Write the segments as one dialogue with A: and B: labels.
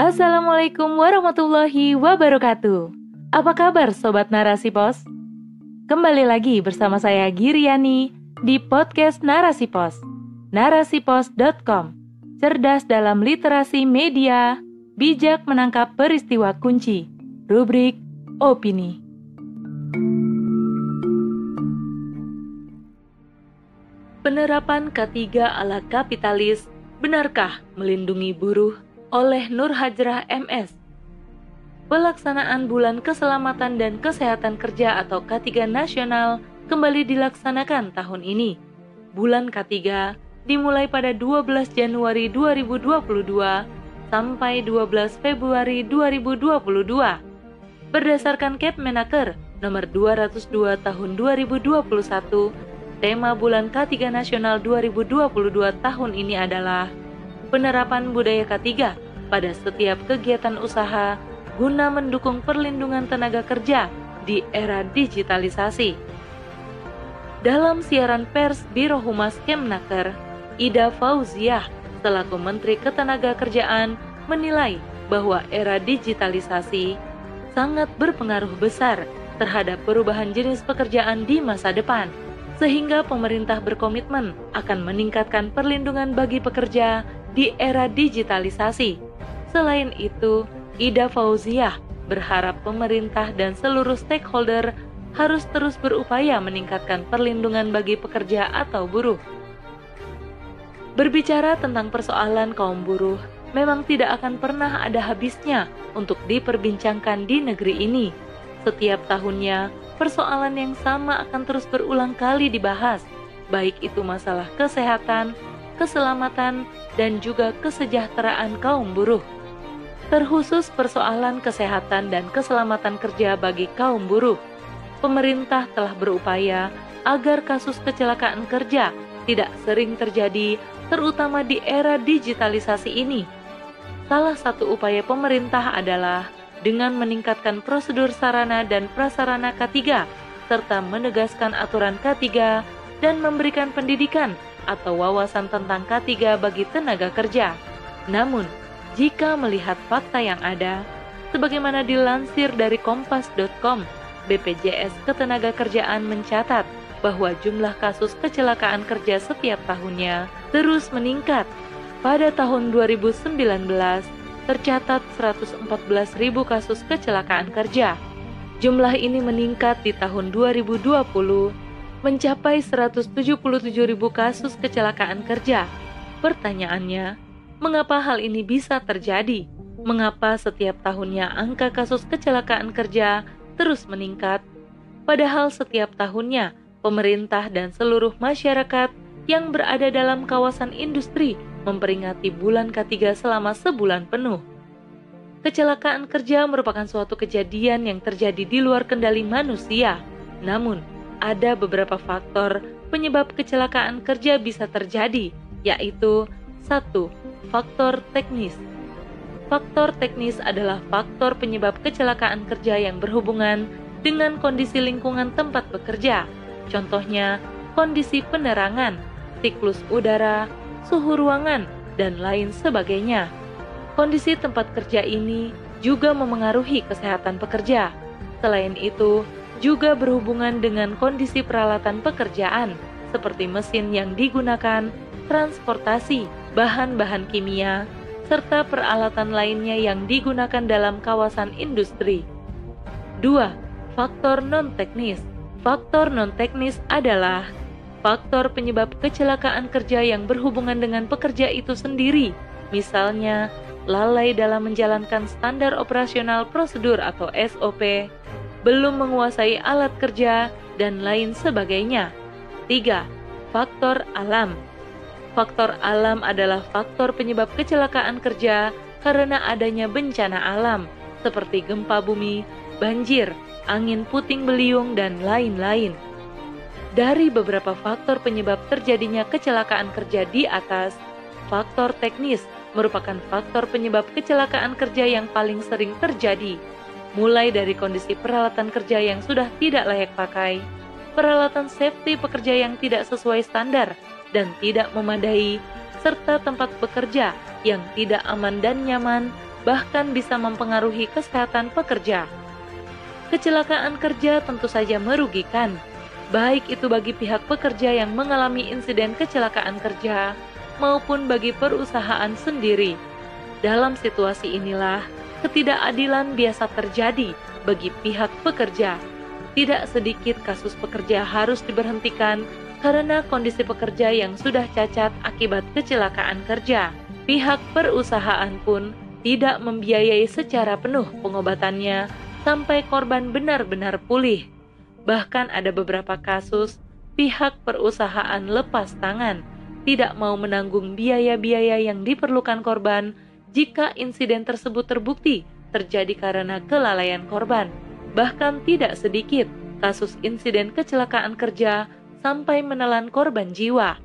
A: Assalamualaikum warahmatullahi wabarakatuh. Apa kabar Sobat Narasi Pos? Kembali lagi bersama saya Giriani di podcast Narasi Pos. Narasipos.com Cerdas dalam literasi media, bijak menangkap peristiwa kunci. Rubrik Opini. Penerapan K3 ala kapitalis benarkah melindungi buruh oleh Nur Hajrah MS? Pelaksanaan Bulan Keselamatan dan Kesehatan Kerja atau K3 Nasional kembali dilaksanakan tahun ini. Bulan K3 dimulai pada 12 Januari 2022 sampai 12 Februari 2022. Berdasarkan Kepmenaker nomor 202 tahun 2021 Tema bulan K3 Nasional 2022 tahun ini adalah penerapan budaya K3 pada setiap kegiatan usaha guna mendukung perlindungan tenaga kerja di era digitalisasi. Dalam siaran pers Biro Humas Kemnaker, Ida Fauziah selaku Menteri Ketenagakerjaan menilai bahwa era digitalisasi sangat berpengaruh besar terhadap perubahan jenis pekerjaan di masa depan sehingga pemerintah berkomitmen akan meningkatkan perlindungan bagi pekerja di era digitalisasi. Selain itu, Ida Fauziah berharap pemerintah dan seluruh stakeholder harus terus berupaya meningkatkan perlindungan bagi pekerja atau buruh. Berbicara tentang persoalan kaum buruh, memang tidak akan pernah ada habisnya untuk diperbincangkan di negeri ini. Setiap tahunnya, persoalan yang sama akan terus berulang kali dibahas, baik itu masalah kesehatan, keselamatan, dan juga kesejahteraan kaum buruh. Terkhusus persoalan kesehatan dan keselamatan kerja bagi kaum buruh, pemerintah telah berupaya agar kasus kecelakaan kerja tidak sering terjadi, terutama di era digitalisasi ini. Salah satu upaya pemerintah adalah dengan meningkatkan prosedur sarana dan prasarana K3 serta menegaskan aturan K3 dan memberikan pendidikan atau wawasan tentang K3 bagi tenaga kerja. Namun, jika melihat fakta yang ada, sebagaimana dilansir dari kompas.com, BPJS Ketenagakerjaan mencatat bahwa jumlah kasus kecelakaan kerja setiap tahunnya terus meningkat. Pada tahun 2019, tercatat 114.000 kasus kecelakaan kerja. Jumlah ini meningkat di tahun 2020 mencapai 177.000 kasus kecelakaan kerja. Pertanyaannya, mengapa hal ini bisa terjadi? Mengapa setiap tahunnya angka kasus kecelakaan kerja terus meningkat? Padahal setiap tahunnya pemerintah dan seluruh masyarakat yang berada dalam kawasan industri memperingati bulan K3 selama sebulan penuh. Kecelakaan kerja merupakan suatu kejadian yang terjadi di luar kendali manusia. Namun, ada beberapa faktor penyebab kecelakaan kerja bisa terjadi, yaitu satu, Faktor teknis. Faktor teknis adalah faktor penyebab kecelakaan kerja yang berhubungan dengan kondisi lingkungan tempat bekerja. Contohnya, kondisi penerangan, siklus udara, suhu ruangan, dan lain sebagainya. Kondisi tempat kerja ini juga memengaruhi kesehatan pekerja. Selain itu, juga berhubungan dengan kondisi peralatan pekerjaan, seperti mesin yang digunakan, transportasi, bahan-bahan kimia, serta peralatan lainnya yang digunakan dalam kawasan industri. 2. Faktor non-teknis Faktor non-teknis adalah faktor penyebab kecelakaan kerja yang berhubungan dengan pekerja itu sendiri, misalnya lalai dalam menjalankan standar operasional prosedur atau SOP, belum menguasai alat kerja, dan lain sebagainya. 3. Faktor alam Faktor alam adalah faktor penyebab kecelakaan kerja karena adanya bencana alam, seperti gempa bumi, banjir, angin puting beliung, dan lain-lain. Dari beberapa faktor penyebab terjadinya kecelakaan kerja di atas, faktor teknis merupakan faktor penyebab kecelakaan kerja yang paling sering terjadi, mulai dari kondisi peralatan kerja yang sudah tidak layak pakai, peralatan safety pekerja yang tidak sesuai standar dan tidak memadai, serta tempat bekerja yang tidak aman dan nyaman, bahkan bisa mempengaruhi kesehatan pekerja. Kecelakaan kerja tentu saja merugikan, baik itu bagi pihak pekerja yang mengalami insiden kecelakaan kerja maupun bagi perusahaan sendiri. Dalam situasi inilah, ketidakadilan biasa terjadi bagi pihak pekerja. Tidak sedikit kasus pekerja harus diberhentikan karena kondisi pekerja yang sudah cacat akibat kecelakaan kerja. Pihak perusahaan pun tidak membiayai secara penuh pengobatannya sampai korban benar-benar pulih. Bahkan ada beberapa kasus pihak perusahaan lepas tangan, tidak mau menanggung biaya-biaya yang diperlukan korban jika insiden tersebut terbukti terjadi karena kelalaian korban. Bahkan tidak sedikit kasus insiden kecelakaan kerja sampai menelan korban jiwa.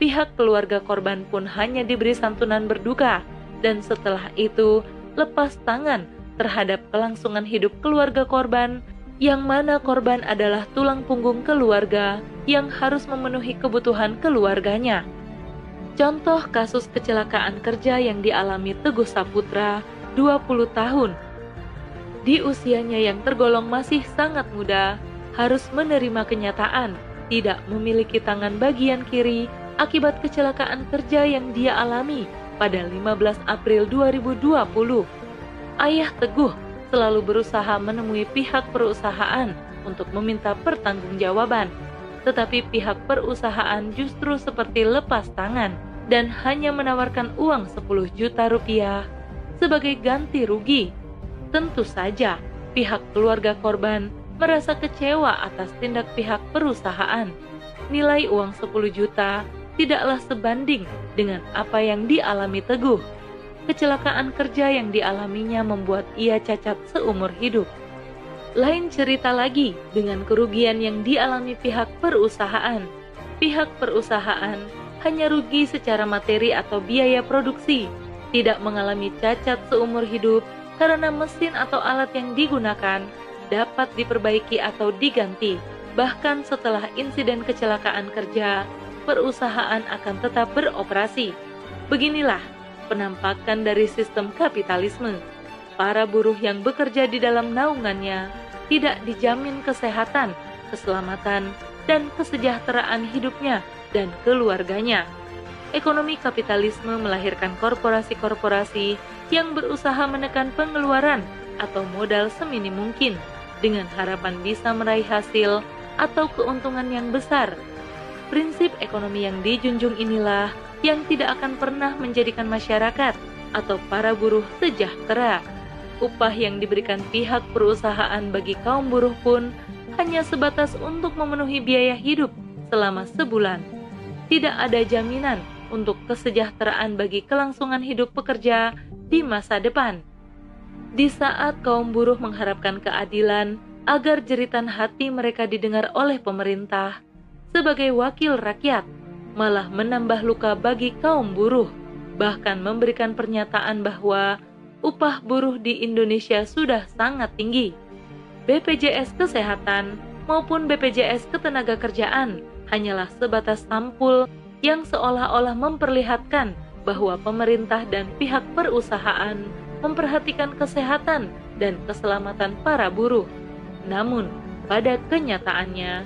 A: Pihak keluarga korban pun hanya diberi santunan berduka dan setelah itu lepas tangan terhadap kelangsungan hidup keluarga korban, yang mana korban adalah tulang punggung keluarga yang harus memenuhi kebutuhan keluarganya. Contoh kasus kecelakaan kerja yang dialami Teguh Saputra, 20 tahun. Di usianya yang tergolong masih sangat muda, harus menerima kenyataan tidak memiliki tangan bagian kiri akibat kecelakaan kerja yang dia alami pada 15 April 2020 ayah Teguh selalu berusaha menemui pihak perusahaan untuk meminta pertanggungjawaban, tetapi pihak perusahaan justru seperti lepas tangan dan hanya menawarkan uang 10 juta rupiah sebagai ganti rugi. Tentu saja, pihak keluarga korban merasa kecewa atas tindak pihak perusahaan. Nilai uang 10 juta tidaklah sebanding dengan apa yang dialami Teguh kecelakaan kerja yang dialaminya membuat ia cacat seumur hidup. Lain cerita lagi dengan kerugian yang dialami pihak perusahaan. Pihak perusahaan hanya rugi secara materi atau biaya produksi, tidak mengalami cacat seumur hidup karena mesin atau alat yang digunakan dapat diperbaiki atau diganti. Bahkan setelah insiden kecelakaan kerja, perusahaan akan tetap beroperasi. Beginilah penampakan dari sistem kapitalisme. Para buruh yang bekerja di dalam naungannya tidak dijamin kesehatan, keselamatan, dan kesejahteraan hidupnya dan keluarganya. Ekonomi kapitalisme melahirkan korporasi-korporasi yang berusaha menekan pengeluaran atau modal seminim mungkin dengan harapan bisa meraih hasil atau keuntungan yang besar. Prinsip ekonomi yang dijunjung inilah yang tidak akan pernah menjadikan masyarakat atau para buruh sejahtera. Upah yang diberikan pihak perusahaan bagi kaum buruh pun hanya sebatas untuk memenuhi biaya hidup selama sebulan. Tidak ada jaminan untuk kesejahteraan bagi kelangsungan hidup pekerja di masa depan. Di saat kaum buruh mengharapkan keadilan agar jeritan hati mereka didengar oleh pemerintah sebagai wakil rakyat, malah menambah luka bagi kaum buruh, bahkan memberikan pernyataan bahwa upah buruh di Indonesia sudah sangat tinggi. BPJS Kesehatan maupun BPJS Ketenagakerjaan hanyalah sebatas sampul yang seolah-olah memperlihatkan bahwa pemerintah dan pihak perusahaan memperhatikan kesehatan dan keselamatan para buruh. Namun, pada kenyataannya,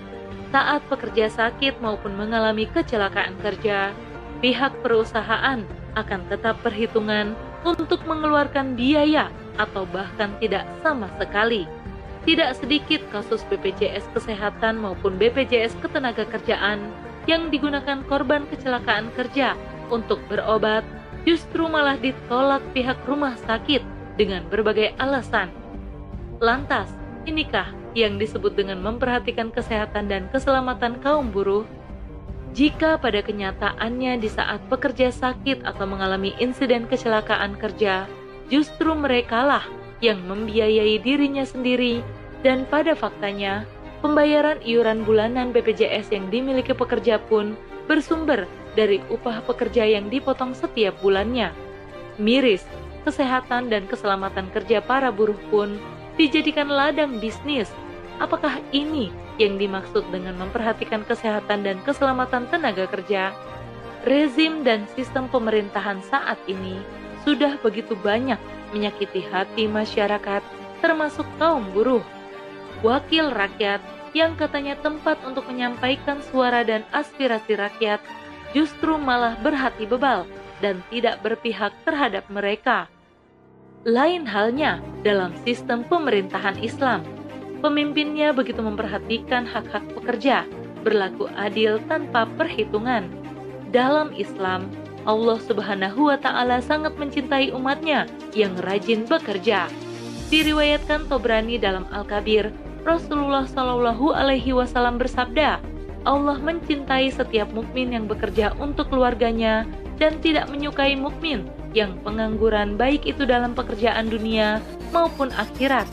A: saat pekerja sakit maupun mengalami kecelakaan kerja, pihak perusahaan akan tetap perhitungan untuk mengeluarkan biaya atau bahkan tidak sama sekali. Tidak sedikit kasus BPJS Kesehatan maupun BPJS Ketenagakerjaan yang digunakan korban kecelakaan kerja untuk berobat justru malah ditolak pihak rumah sakit dengan berbagai alasan. Lantas, inikah yang disebut dengan memperhatikan kesehatan dan keselamatan kaum buruh, jika pada kenyataannya di saat pekerja sakit atau mengalami insiden kecelakaan kerja, justru merekalah yang membiayai dirinya sendiri dan pada faktanya, pembayaran iuran bulanan BPJS yang dimiliki pekerja pun bersumber dari upah pekerja yang dipotong setiap bulannya. Miris, kesehatan dan keselamatan kerja para buruh pun dijadikan ladang bisnis Apakah ini yang dimaksud dengan memperhatikan kesehatan dan keselamatan tenaga kerja? Rezim dan sistem pemerintahan saat ini sudah begitu banyak menyakiti hati masyarakat, termasuk kaum buruh. Wakil rakyat yang katanya tempat untuk menyampaikan suara dan aspirasi rakyat, justru malah berhati bebal dan tidak berpihak terhadap mereka. Lain halnya dalam sistem pemerintahan Islam. Pemimpinnya begitu memperhatikan hak-hak pekerja, berlaku adil tanpa perhitungan. Dalam Islam, Allah Subhanahu wa Ta'ala sangat mencintai umatnya yang rajin bekerja. Diriwayatkan Tobrani dalam Al-Kabir, Rasulullah Shallallahu Alaihi Wasallam bersabda, Allah mencintai setiap mukmin yang bekerja untuk keluarganya dan tidak menyukai mukmin yang pengangguran baik itu dalam pekerjaan dunia maupun akhirat.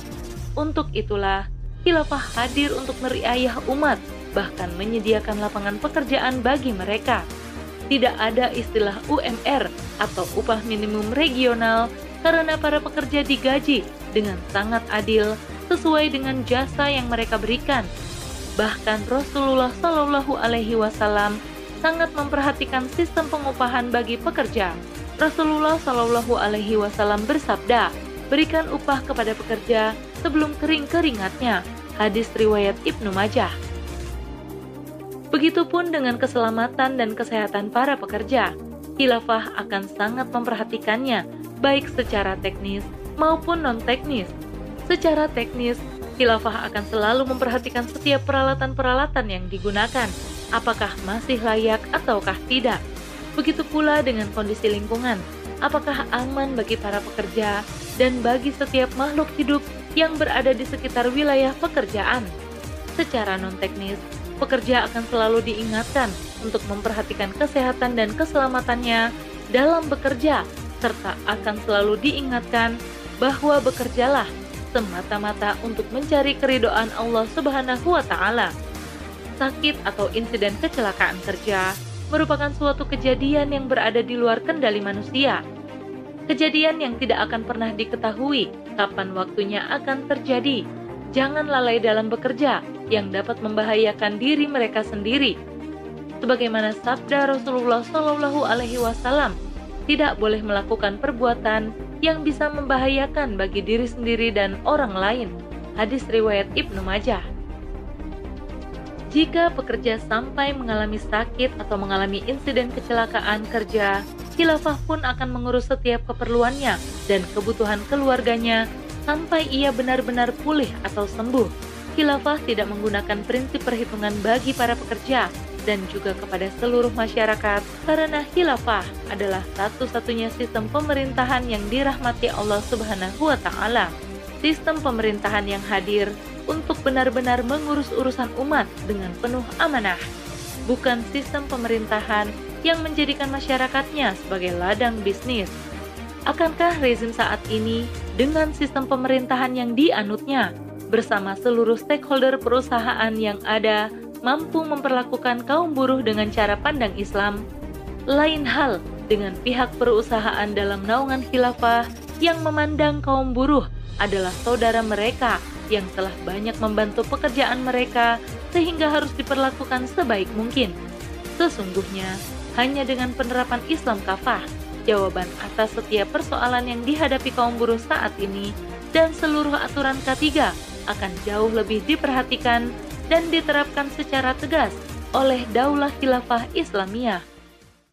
A: Untuk itulah, khilafah hadir untuk meriayah umat, bahkan menyediakan lapangan pekerjaan bagi mereka. Tidak ada istilah UMR atau upah minimum regional karena para pekerja digaji dengan sangat adil sesuai dengan jasa yang mereka berikan. Bahkan Rasulullah Shallallahu Alaihi Wasallam sangat memperhatikan sistem pengupahan bagi pekerja. Rasulullah Shallallahu Alaihi Wasallam bersabda, berikan upah kepada pekerja sebelum kering keringatnya. Hadis riwayat Ibnu Majah. Begitupun dengan keselamatan dan kesehatan para pekerja. Khilafah akan sangat memperhatikannya, baik secara teknis maupun non-teknis. Secara teknis, khilafah akan selalu memperhatikan setiap peralatan-peralatan yang digunakan, apakah masih layak ataukah tidak. Begitu pula dengan kondisi lingkungan, apakah aman bagi para pekerja dan bagi setiap makhluk hidup yang berada di sekitar wilayah pekerjaan. Secara non-teknis, pekerja akan selalu diingatkan untuk memperhatikan kesehatan dan keselamatannya dalam bekerja, serta akan selalu diingatkan bahwa bekerjalah semata-mata untuk mencari keridoan Allah Subhanahu wa taala. Sakit atau insiden kecelakaan kerja merupakan suatu kejadian yang berada di luar kendali manusia. Kejadian yang tidak akan pernah diketahui kapan waktunya akan terjadi. Jangan lalai dalam bekerja yang dapat membahayakan diri mereka sendiri. Sebagaimana sabda Rasulullah Shallallahu alaihi wasallam, tidak boleh melakukan perbuatan yang bisa membahayakan bagi diri sendiri dan orang lain. Hadis riwayat Ibnu Majah. Jika pekerja sampai mengalami sakit atau mengalami insiden kecelakaan kerja, khilafah pun akan mengurus setiap keperluannya dan kebutuhan keluarganya sampai ia benar-benar pulih atau sembuh. Khilafah tidak menggunakan prinsip perhitungan bagi para pekerja, dan juga kepada seluruh masyarakat karena khilafah adalah satu-satunya sistem pemerintahan yang dirahmati Allah Subhanahu wa taala. Sistem pemerintahan yang hadir untuk benar-benar mengurus urusan umat dengan penuh amanah, bukan sistem pemerintahan yang menjadikan masyarakatnya sebagai ladang bisnis. Akankah rezim saat ini dengan sistem pemerintahan yang dianutnya bersama seluruh stakeholder perusahaan yang ada mampu memperlakukan kaum buruh dengan cara pandang Islam, lain hal dengan pihak perusahaan dalam naungan khilafah yang memandang kaum buruh adalah saudara mereka yang telah banyak membantu pekerjaan mereka sehingga harus diperlakukan sebaik mungkin. Sesungguhnya, hanya dengan penerapan Islam kafah, jawaban atas setiap persoalan yang dihadapi kaum buruh saat ini dan seluruh aturan K3 akan jauh lebih diperhatikan dan diterapkan secara tegas oleh Daulah Khilafah Islamiyah